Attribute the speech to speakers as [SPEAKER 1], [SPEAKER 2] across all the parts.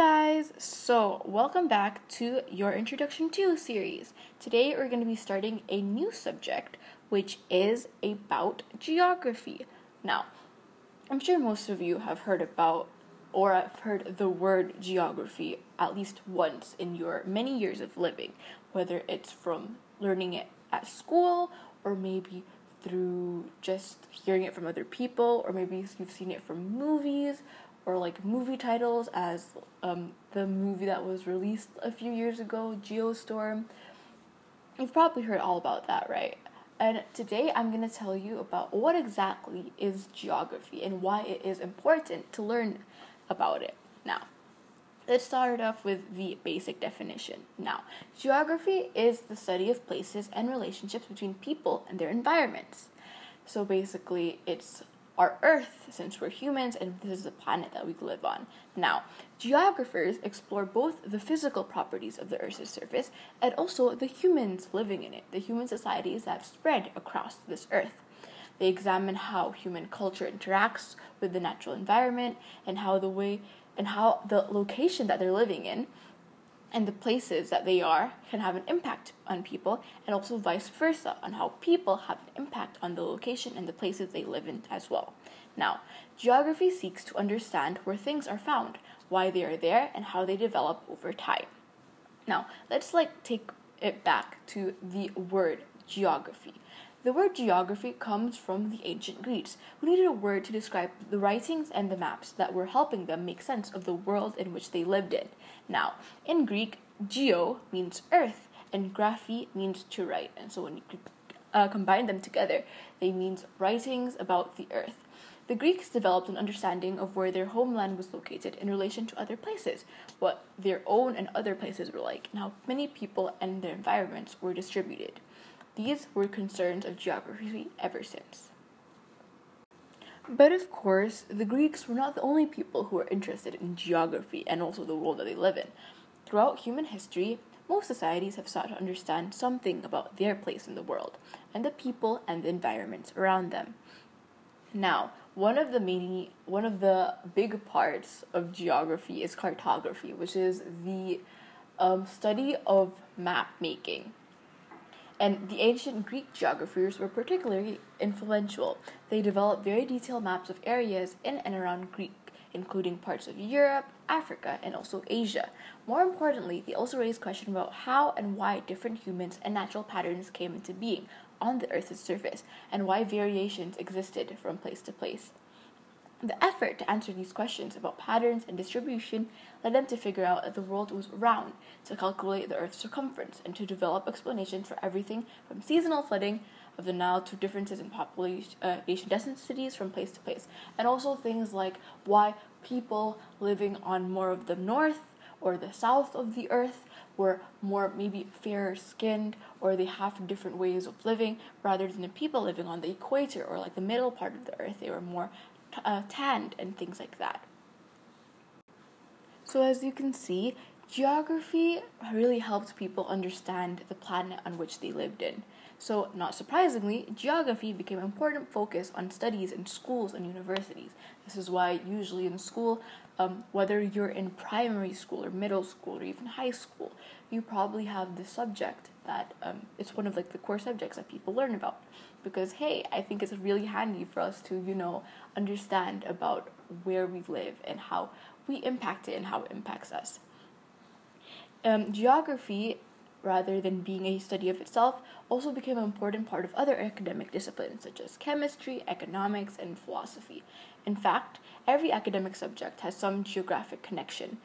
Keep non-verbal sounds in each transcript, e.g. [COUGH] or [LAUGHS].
[SPEAKER 1] guys! So, welcome back to your Introduction to series. Today we're going to be starting a new subject, which is about geography. Now, I'm sure most of you have heard about or have heard the word geography at least once in your many years of living, whether it's from learning it at school or maybe through just hearing it from other people, or maybe you've seen it from movies or like movie titles, as um, the movie that was released a few years ago, Geostorm. You've probably heard all about that, right? And today I'm going to tell you about what exactly is geography and why it is important to learn about it. Now, let's start off with the basic definition. Now, geography is the study of places and relationships between people and their environments. So basically, it's our Earth, since we're humans and this is the planet that we live on. Now, geographers explore both the physical properties of the Earth's surface and also the humans living in it, the human societies that have spread across this Earth. They examine how human culture interacts with the natural environment and how the way and how the location that they're living in and the places that they are can have an impact on people, and also vice versa, on how people have an impact on the location and the places they live in as well. Now, geography seeks to understand where things are found, why they are there, and how they develop over time. Now, let's like take it back to the word geography. The word geography comes from the ancient Greeks, who needed a word to describe the writings and the maps that were helping them make sense of the world in which they lived in. Now, in Greek, geo means earth, and graphy means to write. And so when you uh, combine them together, they means writings about the earth. The Greeks developed an understanding of where their homeland was located in relation to other places, what their own and other places were like, and how many people and their environments were distributed. These were concerns of geography ever since. But of course, the Greeks were not the only people who were interested in geography and also the world that they live in. Throughout human history, most societies have sought to understand something about their place in the world and the people and the environments around them. Now, one of the many one of the big parts of geography is cartography, which is the um, study of map making and the ancient Greek geographers were particularly influential. They developed very detailed maps of areas in and around Greek, including parts of Europe, Africa, and also Asia. More importantly, they also raised questions about how and why different humans and natural patterns came into being on the Earth's surface, and why variations existed from place to place. The effort to answer these questions about patterns and distribution led them to figure out that the world was round, to calculate the Earth's circumference, and to develop explanations for everything from seasonal flooding of the Nile to differences in population uh, densities from place to place, and also things like why people living on more of the north or the south of the earth were more maybe fairer skinned or they have different ways of living rather than the people living on the equator or like the middle part of the earth they were more uh, tanned and things like that. So, as you can see, geography really helped people understand the planet on which they lived in. So, not surprisingly, geography became an important focus on studies in schools and universities. This is why, usually in school, um, whether you're in primary school or middle school or even high school, you probably have this subject that um, it's one of like the core subjects that people learn about because hey i think it's really handy for us to you know understand about where we live and how we impact it and how it impacts us um, geography rather than being a study of itself also became an important part of other academic disciplines such as chemistry economics and philosophy. In fact every academic subject has some geographic connection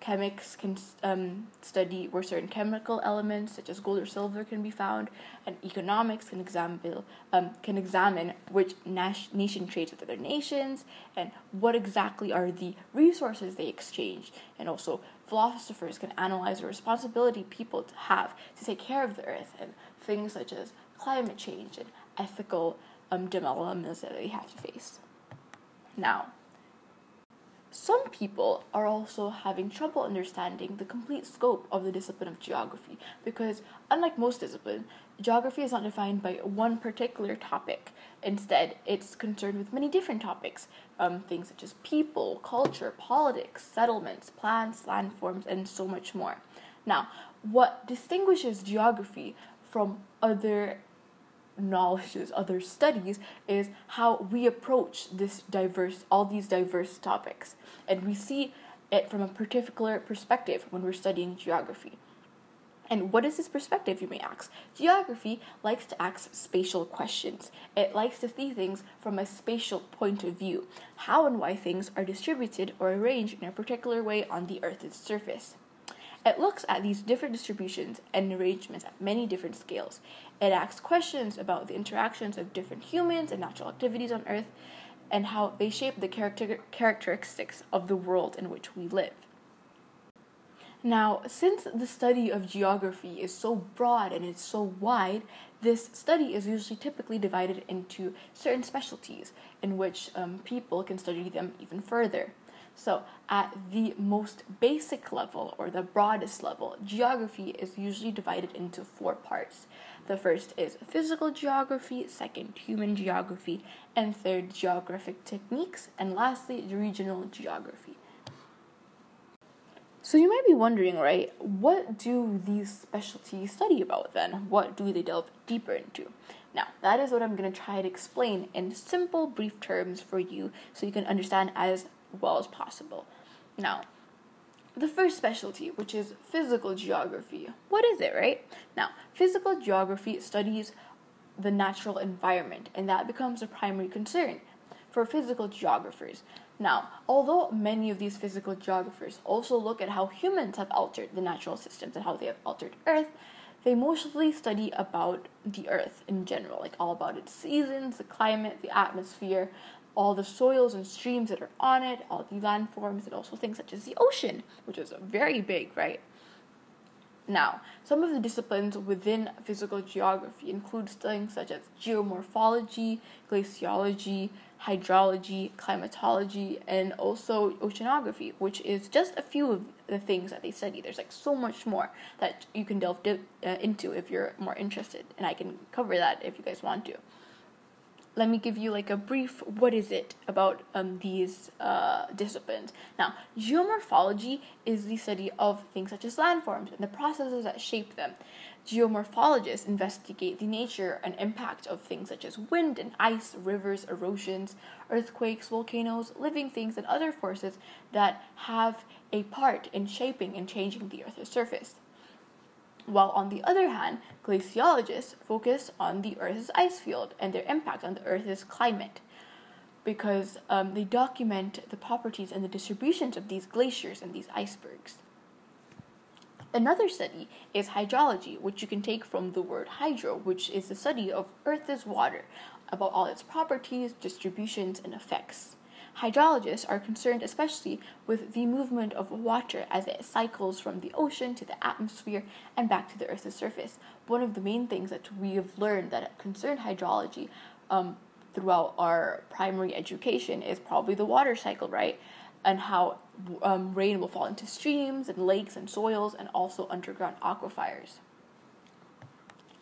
[SPEAKER 1] chemics can um, study where certain chemical elements such as gold or silver can be found, and economics can examine um, can examine which nas- nation trades with other nations and what exactly are the resources they exchange, and also philosophers can analyze the responsibility people have to take care of the earth and things such as climate change and ethical um, dilemmas that they have to face. Now, some people are also having trouble understanding the complete scope of the discipline of geography because, unlike most disciplines, geography is not defined by one particular topic. Instead, it's concerned with many different topics, um, things such as people, culture, politics, settlements, plants, landforms, and so much more. Now, what distinguishes geography from other knowledges, other studies, is how we approach this diverse, all these diverse topics. And we see it from a particular perspective when we're studying geography. And what is this perspective, you may ask? Geography likes to ask spatial questions. It likes to see things from a spatial point of view, how and why things are distributed or arranged in a particular way on the Earth's surface. It looks at these different distributions and arrangements at many different scales. It asks questions about the interactions of different humans and natural activities on Earth and how they shape the character- characteristics of the world in which we live. Now, since the study of geography is so broad and it's so wide, this study is usually typically divided into certain specialties in which um, people can study them even further. So, at the most basic level or the broadest level, geography is usually divided into four parts. The first is physical geography, second, human geography, and third, geographic techniques, and lastly, regional geography. So you might be wondering, right, what do these specialties study about then? What do they delve deeper into? Now, that is what I'm going to try to explain in simple, brief terms for you so you can understand as well as possible. Now, the first specialty, which is physical geography. What is it, right? Now, physical geography studies the natural environment, and that becomes a primary concern for physical geographers. Now, although many of these physical geographers also look at how humans have altered the natural systems and how they have altered Earth, they mostly study about the Earth in general, like all about its seasons, the climate, the atmosphere, all the soils and streams that are on it, all the landforms, and also things such as the ocean, which is very big, right? Now, some of the disciplines within physical geography include things such as geomorphology, glaciology, hydrology, climatology, and also oceanography, which is just a few of the things that they study. There's like so much more that you can delve di- uh, into if you're more interested, and I can cover that if you guys want to let me give you like a brief what is it about um, these uh, disciplines. Now geomorphology is the study of things such as landforms and the processes that shape them. Geomorphologists investigate the nature and impact of things such as wind and ice rivers erosions earthquakes volcanoes living things and other forces that have a part in shaping and changing the earth's surface while on the other hand, glaciologists focus on the Earth's ice field and their impact on the Earth's climate because um, they document the properties and the distributions of these glaciers and these icebergs. Another study is hydrology, which you can take from the word hydro, which is the study of Earth's water, about all its properties, distributions, and effects. Hydrologists are concerned especially with the movement of water as it cycles from the ocean to the atmosphere and back to the Earth's surface. One of the main things that we have learned that concern hydrology um, throughout our primary education is probably the water cycle, right? And how um, rain will fall into streams and lakes and soils and also underground aquifers.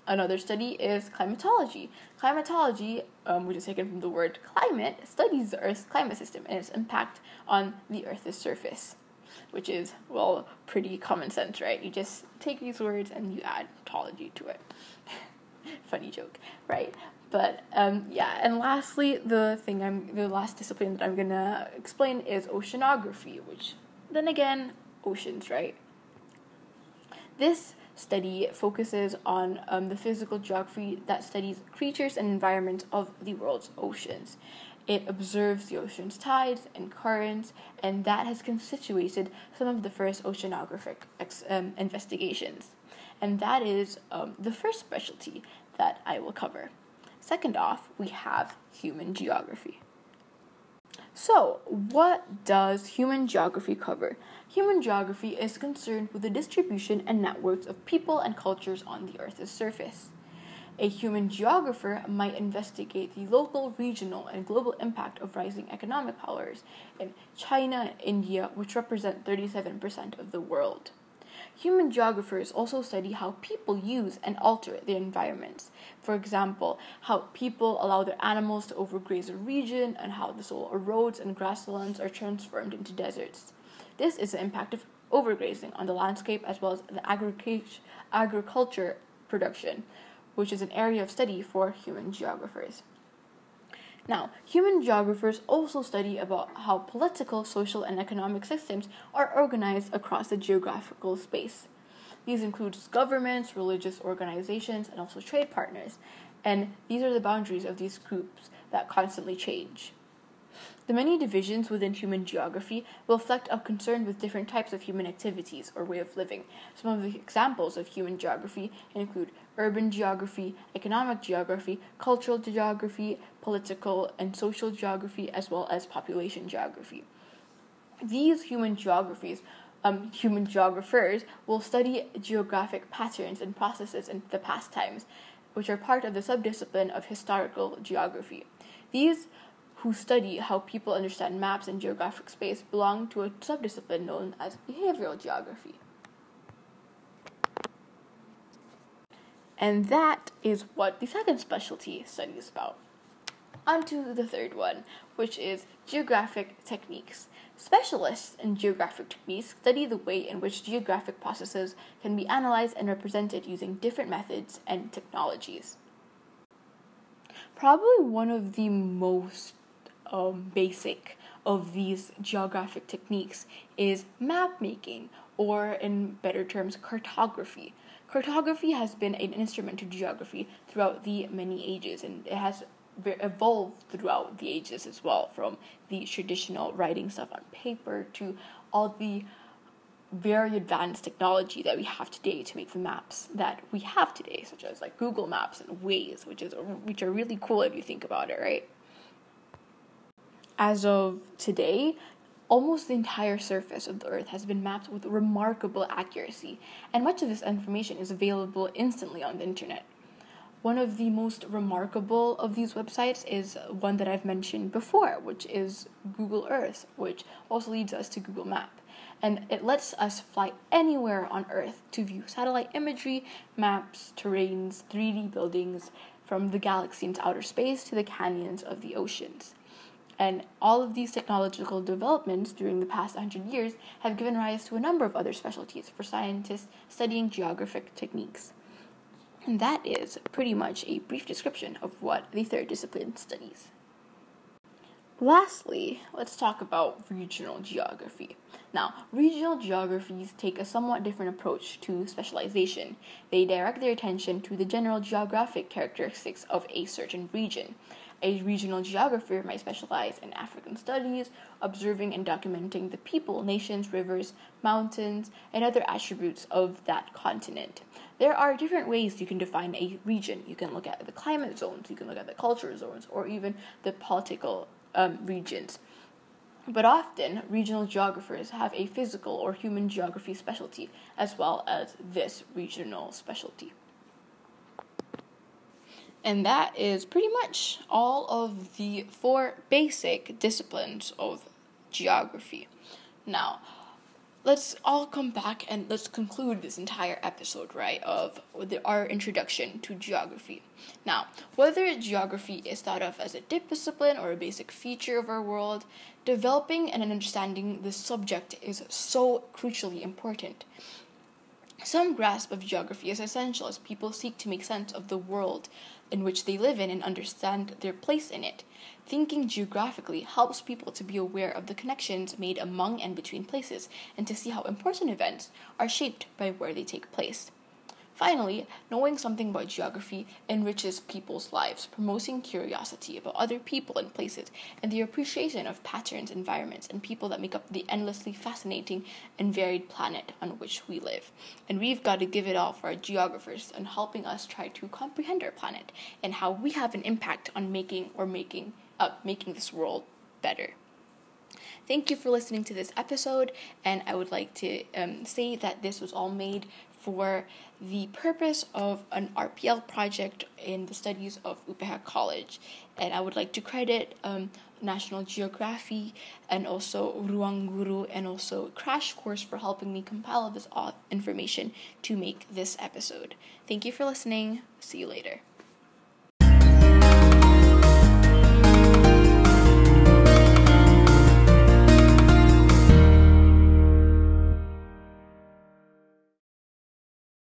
[SPEAKER 1] Another study is climatology. Climatology, um, which is taken from the word climate, studies the Earth's climate system and its impact on the Earth's surface, which is, well, pretty common sense, right? You just take these words and you add tology to it. [LAUGHS] Funny joke, right? But um, yeah, and lastly, the thing I'm the last discipline that I'm gonna explain is oceanography, which then again, oceans, right? This study focuses on um, the physical geography that studies creatures and environments of the world's oceans. It observes the ocean's tides and currents, and that has constituted some of the first oceanographic ex- um, investigations. And that is um, the first specialty that I will cover. Second off, we have human geography. So, what does human geography cover? Human geography is concerned with the distribution and networks of people and cultures on the Earth's surface. A human geographer might investigate the local, regional, and global impact of rising economic powers in China and India, which represent 37% of the world. Human geographers also study how people use and alter their environments. For example, how people allow their animals to overgraze a region and how the soil erodes and grasslands are transformed into deserts. This is the impact of overgrazing on the landscape as well as the agriculture production, which is an area of study for human geographers. Now, human geographers also study about how political, social, and economic systems are organized across the geographical space. These include governments, religious organizations, and also trade partners. And these are the boundaries of these groups that constantly change. The many divisions within human geography reflect a concern with different types of human activities or way of living. Some of the examples of human geography include urban geography, economic geography, cultural geography, political and social geography, as well as population geography. These human geographies um, human geographers will study geographic patterns and processes in the past times, which are part of the subdiscipline of historical geography. These who study how people understand maps and geographic space belong to a subdiscipline known as behavioral geography. And that is what the second specialty studies about. On to the third one, which is geographic techniques. Specialists in geographic techniques study the way in which geographic processes can be analyzed and represented using different methods and technologies. Probably one of the most um, basic of these geographic techniques is map making, or in better terms, cartography. Cartography has been an instrument to geography throughout the many ages, and it has evolved throughout the ages as well, from the traditional writing stuff on paper to all the very advanced technology that we have today to make the maps that we have today, such as like Google Maps and Waze, which is which are really cool if you think about it, right? As of today, almost the entire surface of the Earth has been mapped with remarkable accuracy, and much of this information is available instantly on the internet. One of the most remarkable of these websites is one that I've mentioned before, which is Google Earth, which also leads us to Google Map. And it lets us fly anywhere on Earth to view satellite imagery, maps, terrains, 3D buildings, from the galaxy into outer space to the canyons of the oceans. And all of these technological developments during the past 100 years have given rise to a number of other specialties for scientists studying geographic techniques. And that is pretty much a brief description of what the third discipline studies. Lastly, let's talk about regional geography. Now, regional geographies take a somewhat different approach to specialization. They direct their attention to the general geographic characteristics of a certain region. A regional geographer might specialize in African studies, observing and documenting the people, nations, rivers, mountains, and other attributes of that continent. There are different ways you can define a region. You can look at the climate zones, you can look at the culture zones, or even the political um, regions. But often, regional geographers have a physical or human geography specialty as well as this regional specialty. And that is pretty much all of the four basic disciplines of geography. Now, let's all come back and let's conclude this entire episode, right, of the, our introduction to geography. Now, whether geography is thought of as a discipline or a basic feature of our world, developing and understanding the subject is so crucially important. Some grasp of geography is essential as people seek to make sense of the world in which they live in and understand their place in it. Thinking geographically helps people to be aware of the connections made among and between places and to see how important events are shaped by where they take place. Finally, knowing something about geography enriches people's lives, promoting curiosity about other people and places, and the appreciation of patterns, environments, and people that make up the endlessly fascinating and varied planet on which we live. And we've got to give it all for our geographers and helping us try to comprehend our planet and how we have an impact on making or making up uh, making this world better. Thank you for listening to this episode, and I would like to um, say that this was all made for the purpose of an RPL project in the studies of UPH College. And I would like to credit um, National Geography and also Ruangguru and also Crash Course for helping me compile this information to make this episode. Thank you for listening. See you later.